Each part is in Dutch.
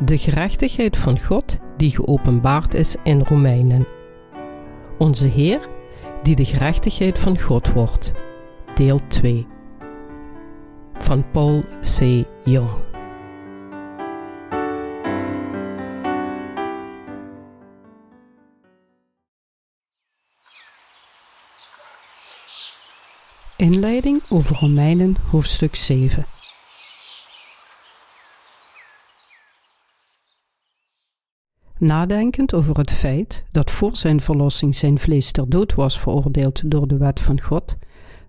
De gerechtigheid van God die geopenbaard is in Romeinen. Onze Heer die de gerechtigheid van God wordt. Deel 2. Van Paul C. Jong. Inleiding over Romeinen hoofdstuk 7. Nadenkend over het feit dat voor zijn verlossing zijn vlees ter dood was veroordeeld door de wet van God,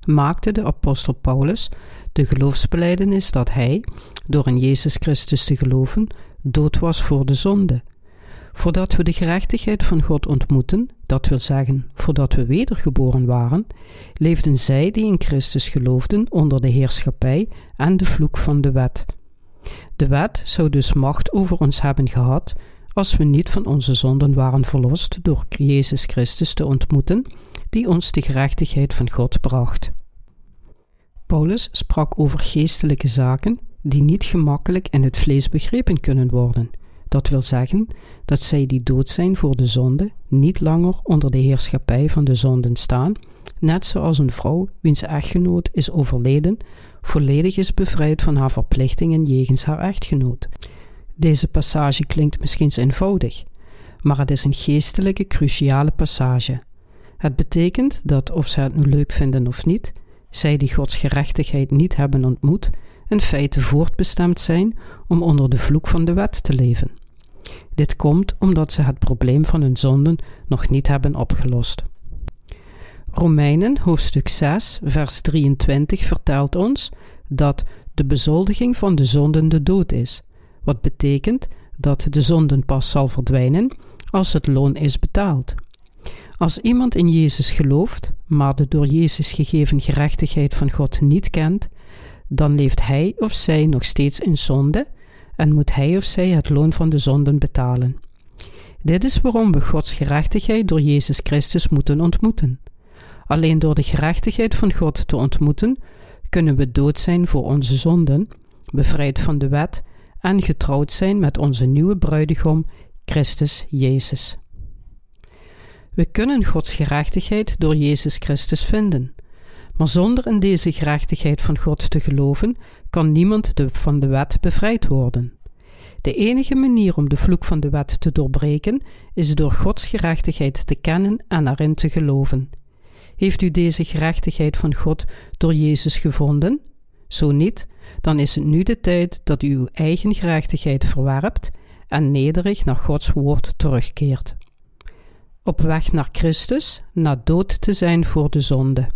maakte de apostel Paulus de geloofsbeleidenis dat hij, door in Jezus Christus te geloven, dood was voor de zonde. Voordat we de gerechtigheid van God ontmoeten, dat wil zeggen, voordat we wedergeboren waren, leefden zij die in Christus geloofden onder de heerschappij en de vloek van de wet. De wet zou dus macht over ons hebben gehad, als we niet van onze zonden waren verlost door Jezus Christus te ontmoeten, die ons de gerechtigheid van God bracht. Paulus sprak over geestelijke zaken die niet gemakkelijk in het vlees begrepen kunnen worden. Dat wil zeggen dat zij die dood zijn voor de zonde niet langer onder de heerschappij van de zonden staan, net zoals een vrouw wiens echtgenoot is overleden, volledig is bevrijd van haar verplichtingen jegens haar echtgenoot. Deze passage klinkt misschien eenvoudig, maar het is een geestelijke, cruciale passage. Het betekent dat, of zij het nu leuk vinden of niet, zij die Gods gerechtigheid niet hebben ontmoet, in feite voortbestemd zijn om onder de vloek van de wet te leven. Dit komt omdat ze het probleem van hun zonden nog niet hebben opgelost. Romeinen hoofdstuk 6, vers 23 vertelt ons dat de bezoldiging van de zonden de dood is wat betekent dat de zonden pas zal verdwijnen als het loon is betaald. Als iemand in Jezus gelooft, maar de door Jezus gegeven gerechtigheid van God niet kent, dan leeft hij of zij nog steeds in zonde en moet hij of zij het loon van de zonden betalen. Dit is waarom we Gods gerechtigheid door Jezus Christus moeten ontmoeten. Alleen door de gerechtigheid van God te ontmoeten, kunnen we dood zijn voor onze zonden, bevrijd van de wet en getrouwd zijn met onze nieuwe bruidegom, Christus Jezus. We kunnen Gods gerechtigheid door Jezus Christus vinden. Maar zonder in deze gerechtigheid van God te geloven, kan niemand de, van de wet bevrijd worden. De enige manier om de vloek van de wet te doorbreken, is door Gods gerechtigheid te kennen en erin te geloven. Heeft u deze gerechtigheid van God door Jezus gevonden? Zo niet, dan is het nu de tijd dat u uw eigen gerechtigheid verwerpt en nederig naar Gods woord terugkeert. Op weg naar Christus, na dood te zijn voor de zonde.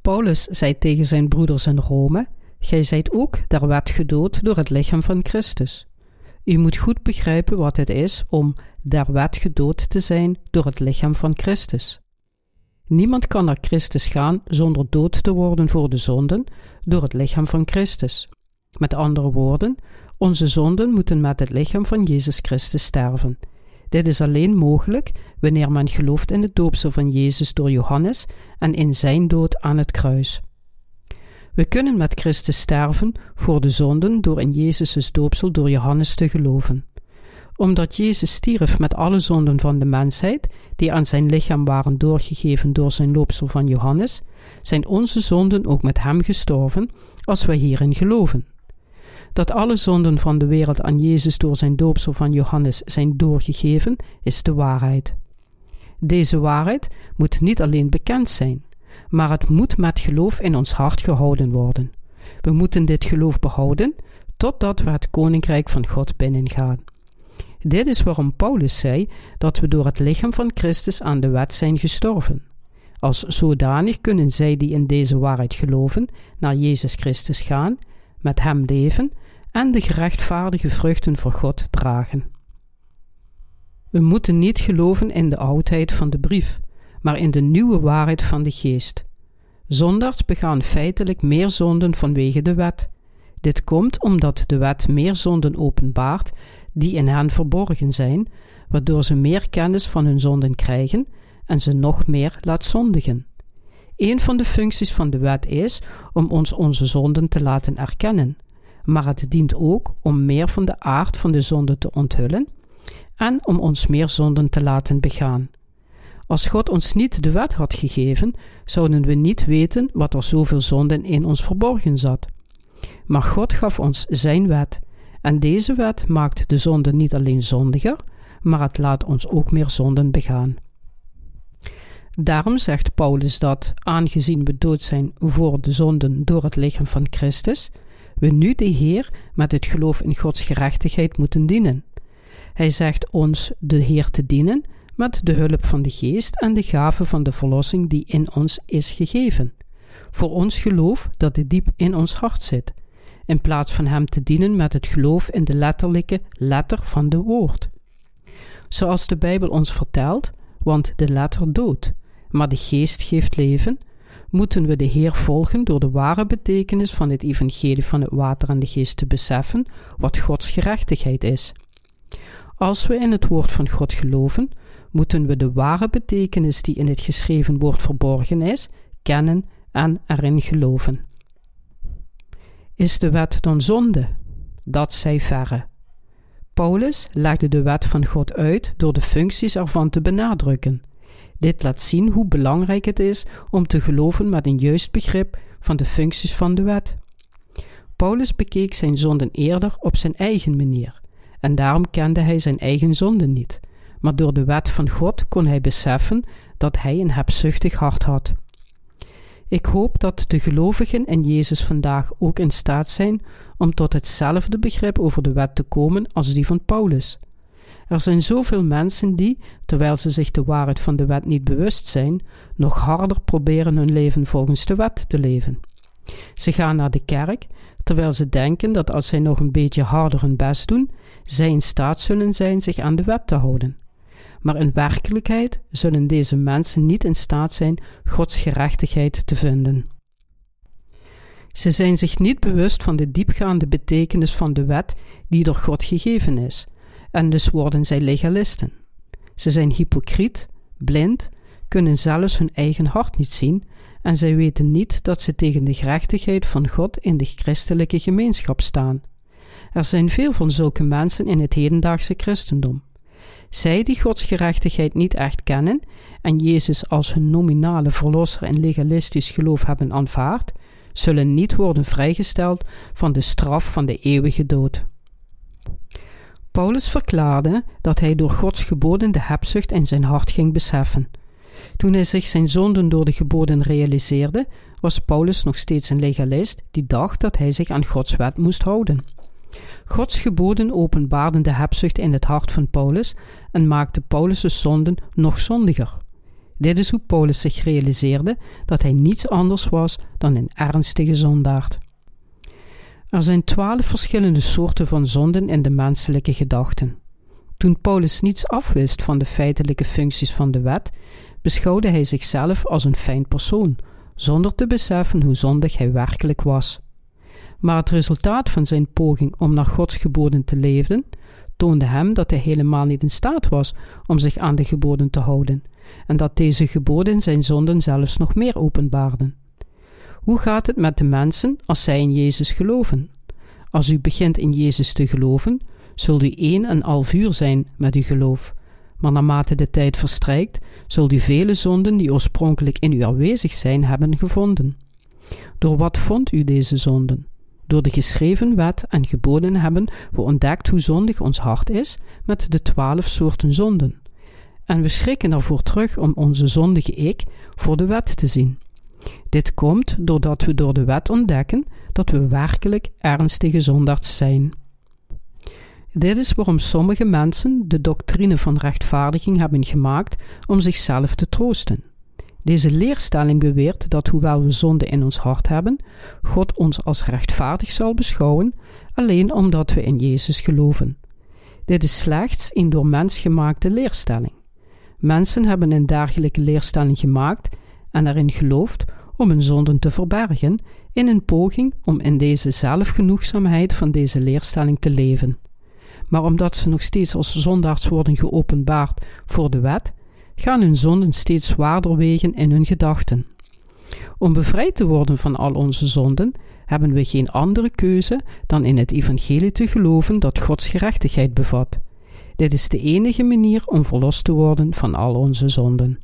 Paulus zei tegen zijn broeders in Rome: Gij zijt ook der wet gedood door het lichaam van Christus. U moet goed begrijpen wat het is om der wet gedood te zijn door het lichaam van Christus. Niemand kan naar Christus gaan zonder dood te worden voor de zonden door het lichaam van Christus. Met andere woorden, onze zonden moeten met het lichaam van Jezus Christus sterven. Dit is alleen mogelijk wanneer men gelooft in het doopsel van Jezus door Johannes en in zijn dood aan het kruis. We kunnen met Christus sterven voor de zonden door in Jezus' doopsel door Johannes te geloven omdat Jezus stierf met alle zonden van de mensheid, die aan zijn lichaam waren doorgegeven door zijn loopsel van Johannes, zijn onze zonden ook met hem gestorven, als wij hierin geloven. Dat alle zonden van de wereld aan Jezus door zijn doopsel van Johannes zijn doorgegeven, is de waarheid. Deze waarheid moet niet alleen bekend zijn, maar het moet met geloof in ons hart gehouden worden. We moeten dit geloof behouden totdat we het koninkrijk van God binnengaan. Dit is waarom Paulus zei dat we door het lichaam van Christus aan de wet zijn gestorven. Als zodanig kunnen zij die in deze waarheid geloven, naar Jezus Christus gaan, met Hem leven en de gerechtvaardige vruchten voor God dragen. We moeten niet geloven in de oudheid van de brief, maar in de nieuwe waarheid van de geest. Zondaars begaan feitelijk meer zonden vanwege de wet. Dit komt omdat de wet meer zonden openbaart die in hen verborgen zijn, waardoor ze meer kennis van hun zonden krijgen en ze nog meer laat zondigen. Een van de functies van de wet is om ons onze zonden te laten erkennen. maar het dient ook om meer van de aard van de zonde te onthullen en om ons meer zonden te laten begaan. Als God ons niet de wet had gegeven, zouden we niet weten wat er zoveel zonden in ons verborgen zat. Maar God gaf ons zijn wet, en deze wet maakt de zonde niet alleen zondiger, maar het laat ons ook meer zonden begaan. Daarom zegt Paulus dat, aangezien we dood zijn voor de zonden door het lichaam van Christus, we nu de Heer met het geloof in Gods gerechtigheid moeten dienen. Hij zegt ons de Heer te dienen met de hulp van de Geest en de gave van de verlossing die in ons is gegeven. Voor ons geloof dat het diep in ons hart zit, in plaats van Hem te dienen met het geloof in de letterlijke letter van de woord. Zoals de Bijbel ons vertelt, want de letter doodt, maar de Geest geeft leven, moeten we de Heer volgen door de ware betekenis van het evangelie van het water en de geest te beseffen, wat Gods gerechtigheid is. Als we in het woord van God geloven, moeten we de ware betekenis die in het geschreven woord verborgen is, kennen en erin geloven. Is de wet dan zonde? Dat zij verre. Paulus legde de wet van God uit door de functies ervan te benadrukken. Dit laat zien hoe belangrijk het is om te geloven met een juist begrip van de functies van de wet. Paulus bekeek zijn zonden eerder op zijn eigen manier, en daarom kende hij zijn eigen zonden niet, maar door de wet van God kon hij beseffen dat hij een hebzuchtig hart had. Ik hoop dat de gelovigen in Jezus vandaag ook in staat zijn om tot hetzelfde begrip over de wet te komen als die van Paulus. Er zijn zoveel mensen die, terwijl ze zich de waarheid van de wet niet bewust zijn, nog harder proberen hun leven volgens de wet te leven. Ze gaan naar de kerk, terwijl ze denken dat als zij nog een beetje harder hun best doen, zij in staat zullen zijn zich aan de wet te houden. Maar in werkelijkheid zullen deze mensen niet in staat zijn Gods gerechtigheid te vinden. Ze zijn zich niet bewust van de diepgaande betekenis van de wet die door God gegeven is, en dus worden zij legalisten. Ze zijn hypocriet, blind, kunnen zelfs hun eigen hart niet zien en zij weten niet dat ze tegen de gerechtigheid van God in de christelijke gemeenschap staan. Er zijn veel van zulke mensen in het hedendaagse christendom. Zij die Gods gerechtigheid niet echt kennen en Jezus als hun nominale verlosser en legalistisch geloof hebben aanvaard, zullen niet worden vrijgesteld van de straf van de eeuwige dood. Paulus verklaarde dat hij door Gods geboden de hebzucht in zijn hart ging beseffen. Toen hij zich zijn zonden door de geboden realiseerde, was Paulus nog steeds een legalist die dacht dat hij zich aan Gods wet moest houden. Gods geboden openbaarden de hebzucht in het hart van Paulus en maakten Paulus' zonden nog zondiger. Dit is hoe Paulus zich realiseerde dat hij niets anders was dan een ernstige zondaard. Er zijn twaalf verschillende soorten van zonden in de menselijke gedachten. Toen Paulus niets afwist van de feitelijke functies van de wet, beschouwde hij zichzelf als een fijn persoon, zonder te beseffen hoe zondig hij werkelijk was. Maar het resultaat van zijn poging om naar Gods geboden te leven, toonde hem dat hij helemaal niet in staat was om zich aan de geboden te houden, en dat deze geboden zijn zonden zelfs nog meer openbaarden. Hoe gaat het met de mensen als zij in Jezus geloven? Als u begint in Jezus te geloven, zult u één en al vuur zijn met uw geloof. Maar naarmate de tijd verstrijkt, zult u vele zonden die oorspronkelijk in u aanwezig zijn hebben gevonden. Door wat vond u deze zonden? Door de geschreven wet en geboden hebben we ontdekt hoe zondig ons hart is met de twaalf soorten zonden. En we schrikken ervoor terug om onze zondige ik voor de wet te zien. Dit komt doordat we door de wet ontdekken dat we werkelijk ernstige zondaars zijn. Dit is waarom sommige mensen de doctrine van rechtvaardiging hebben gemaakt om zichzelf te troosten. Deze leerstelling beweert dat hoewel we zonde in ons hart hebben, God ons als rechtvaardig zal beschouwen, alleen omdat we in Jezus geloven. Dit is slechts een door mens gemaakte leerstelling. Mensen hebben een dergelijke leerstelling gemaakt en erin geloofd om hun zonden te verbergen, in een poging om in deze zelfgenoegzaamheid van deze leerstelling te leven. Maar omdat ze nog steeds als zondaars worden geopenbaard voor de wet, gaan hun zonden steeds zwaarder wegen in hun gedachten. Om bevrijd te worden van al onze zonden, hebben we geen andere keuze dan in het evangelie te geloven dat Gods gerechtigheid bevat. Dit is de enige manier om verlost te worden van al onze zonden.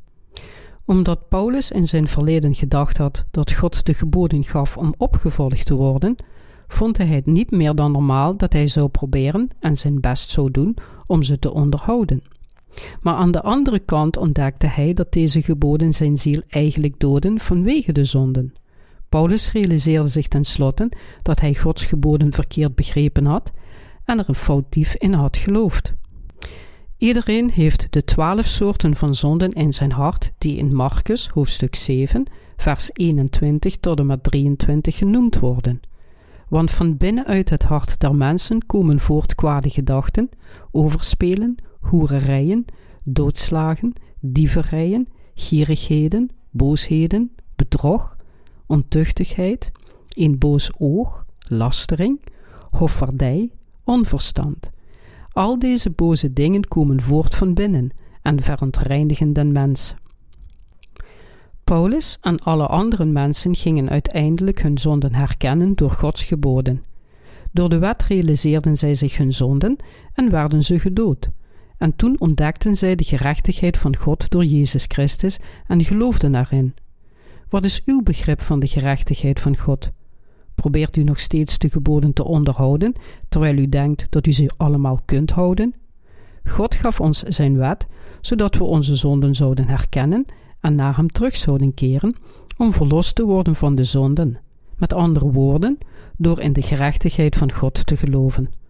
Omdat Paulus in zijn verleden gedacht had dat God de geboden gaf om opgevolgd te worden, vond hij het niet meer dan normaal dat hij zou proberen en zijn best zou doen om ze te onderhouden. Maar aan de andere kant ontdekte hij dat deze geboden zijn ziel eigenlijk doden vanwege de zonden. Paulus realiseerde zich tenslotte dat hij Gods geboden verkeerd begrepen had en er een foutief in had geloofd. Iedereen heeft de twaalf soorten van zonden in zijn hart, die in Marcus hoofdstuk 7, vers 21 tot en met 23 genoemd worden. Want van binnenuit het hart der mensen komen voort kwade gedachten, overspelen, hoererijen, doodslagen, dieverijen, gierigheden, boosheden, bedrog, ontuchtigheid, een boos oog, lastering, hofvaardij, onverstand. Al deze boze dingen komen voort van binnen en verontreinigen den mens. Paulus en alle andere mensen gingen uiteindelijk hun zonden herkennen door Gods geboden. Door de wet realiseerden zij zich hun zonden en werden ze gedood. En toen ontdekten zij de gerechtigheid van God door Jezus Christus en geloofden erin. Wat is uw begrip van de gerechtigheid van God? Probeert u nog steeds de geboden te onderhouden, terwijl u denkt dat u ze allemaal kunt houden? God gaf ons zijn wet, zodat we onze zonden zouden herkennen en naar hem terug zouden keren, om verlost te worden van de zonden. Met andere woorden, door in de gerechtigheid van God te geloven.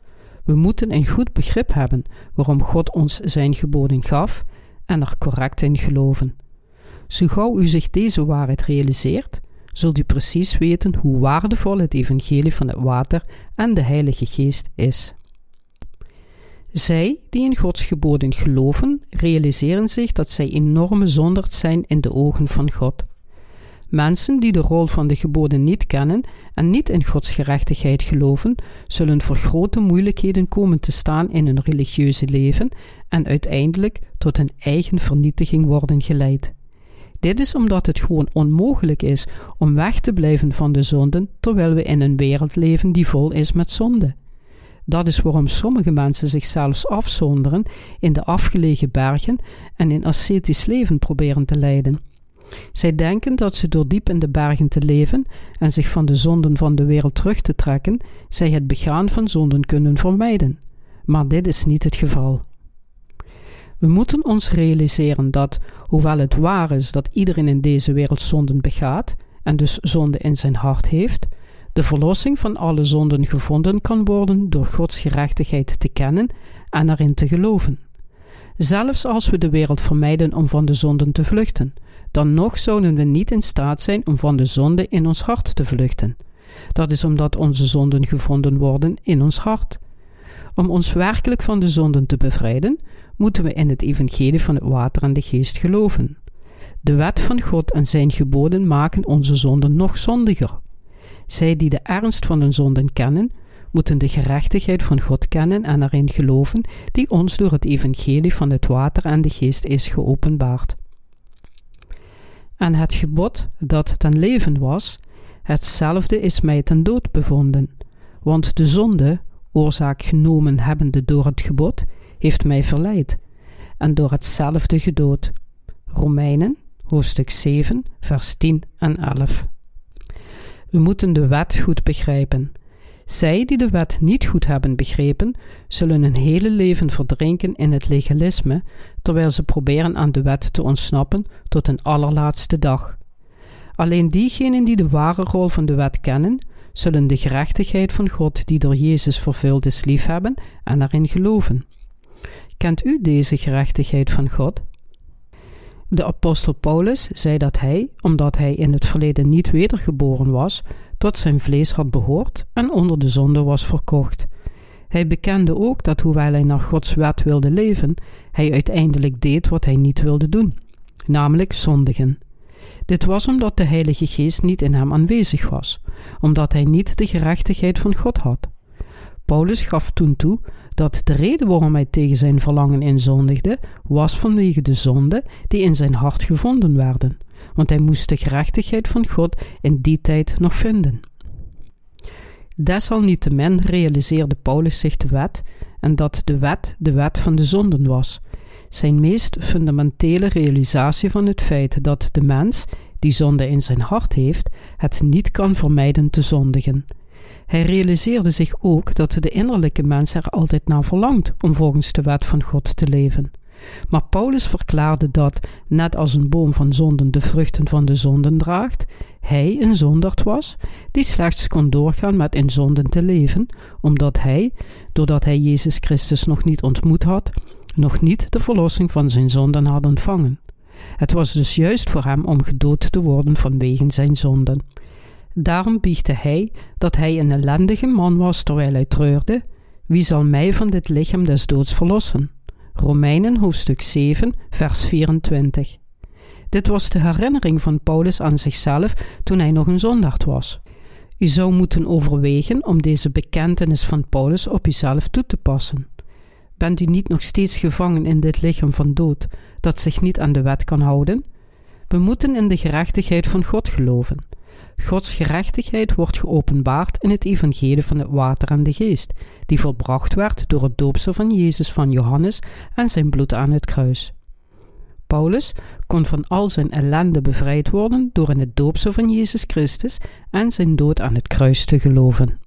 We moeten een goed begrip hebben waarom God ons zijn geboden gaf en er correct in geloven. Zo gauw u zich deze waarheid realiseert, zult u precies weten hoe waardevol het evangelie van het water en de Heilige Geest is. Zij die in Gods geboden geloven, realiseren zich dat zij enorme zonderd zijn in de ogen van God. Mensen die de rol van de geboden niet kennen en niet in Gods gerechtigheid geloven, zullen voor grote moeilijkheden komen te staan in hun religieuze leven en uiteindelijk tot hun eigen vernietiging worden geleid. Dit is omdat het gewoon onmogelijk is om weg te blijven van de zonden terwijl we in een wereld leven die vol is met zonde. Dat is waarom sommige mensen zichzelf afzonderen in de afgelegen bergen en in ascetisch leven proberen te leiden. Zij denken dat ze door diep in de bergen te leven en zich van de zonden van de wereld terug te trekken, zij het begaan van zonden kunnen vermijden. Maar dit is niet het geval. We moeten ons realiseren dat, hoewel het waar is dat iedereen in deze wereld zonden begaat en dus zonde in zijn hart heeft, de verlossing van alle zonden gevonden kan worden door Gods gerechtigheid te kennen en erin te geloven. Zelfs als we de wereld vermijden om van de zonden te vluchten, dan nog zouden we niet in staat zijn om van de zonde in ons hart te vluchten. Dat is omdat onze zonden gevonden worden in ons hart. Om ons werkelijk van de zonden te bevrijden, moeten we in het evangelie van het water en de geest geloven. De wet van God en zijn geboden maken onze zonden nog zondiger. Zij die de ernst van hun zonden kennen, moeten de gerechtigheid van God kennen en erin geloven, die ons door het evangelie van het water en de geest is geopenbaard. En het gebod dat ten leven was, hetzelfde is mij ten dood bevonden, want de zonde, oorzaak genomen hebbende door het gebod, heeft mij verleid, en door hetzelfde gedood. Romeinen, hoofdstuk 7, vers 10 en 11. We moeten de wet goed begrijpen. Zij die de wet niet goed hebben begrepen, zullen hun hele leven verdrinken in het legalisme, terwijl ze proberen aan de wet te ontsnappen tot een allerlaatste dag. Alleen diegenen die de ware rol van de wet kennen, zullen de gerechtigheid van God die door Jezus vervuld is liefhebben en erin geloven. Kent u deze gerechtigheid van God? De apostel Paulus zei dat hij, omdat hij in het verleden niet wedergeboren was, tot zijn vlees had behoord en onder de zonde was verkocht. Hij bekende ook dat hoewel hij naar Gods wet wilde leven, hij uiteindelijk deed wat hij niet wilde doen, namelijk zondigen. Dit was omdat de Heilige Geest niet in hem aanwezig was, omdat hij niet de gerechtigheid van God had. Paulus gaf toen toe dat de reden waarom hij tegen zijn verlangen inzondigde, was vanwege de zonde die in zijn hart gevonden werden, want hij moest de gerechtigheid van God in die tijd nog vinden. Desalniettemin realiseerde Paulus zich de wet en dat de wet de wet van de zonden was. Zijn meest fundamentele realisatie van het feit dat de mens, die zonde in zijn hart heeft, het niet kan vermijden te zondigen. Hij realiseerde zich ook dat de innerlijke mens er altijd naar verlangt om volgens de wet van God te leven. Maar Paulus verklaarde dat, net als een boom van zonden de vruchten van de zonden draagt, hij een zonderd was, die slechts kon doorgaan met in zonden te leven, omdat hij, doordat hij Jezus Christus nog niet ontmoet had, nog niet de verlossing van zijn zonden had ontvangen. Het was dus juist voor hem om gedood te worden vanwege zijn zonden. Daarom biechtte hij dat hij een ellendige man was terwijl hij treurde: Wie zal mij van dit lichaam des doods verlossen? Romeinen hoofdstuk 7, vers 24. Dit was de herinnering van Paulus aan zichzelf toen hij nog een zondaard was. U zou moeten overwegen om deze bekentenis van Paulus op uzelf toe te passen. Bent u niet nog steeds gevangen in dit lichaam van dood, dat zich niet aan de wet kan houden? We moeten in de gerechtigheid van God geloven. Gods gerechtigheid wordt geopenbaard in het evangelie van het water en de geest, die volbracht werd door het doopsel van Jezus van Johannes en zijn bloed aan het kruis. Paulus kon van al zijn ellende bevrijd worden door in het doopsel van Jezus Christus en zijn dood aan het kruis te geloven.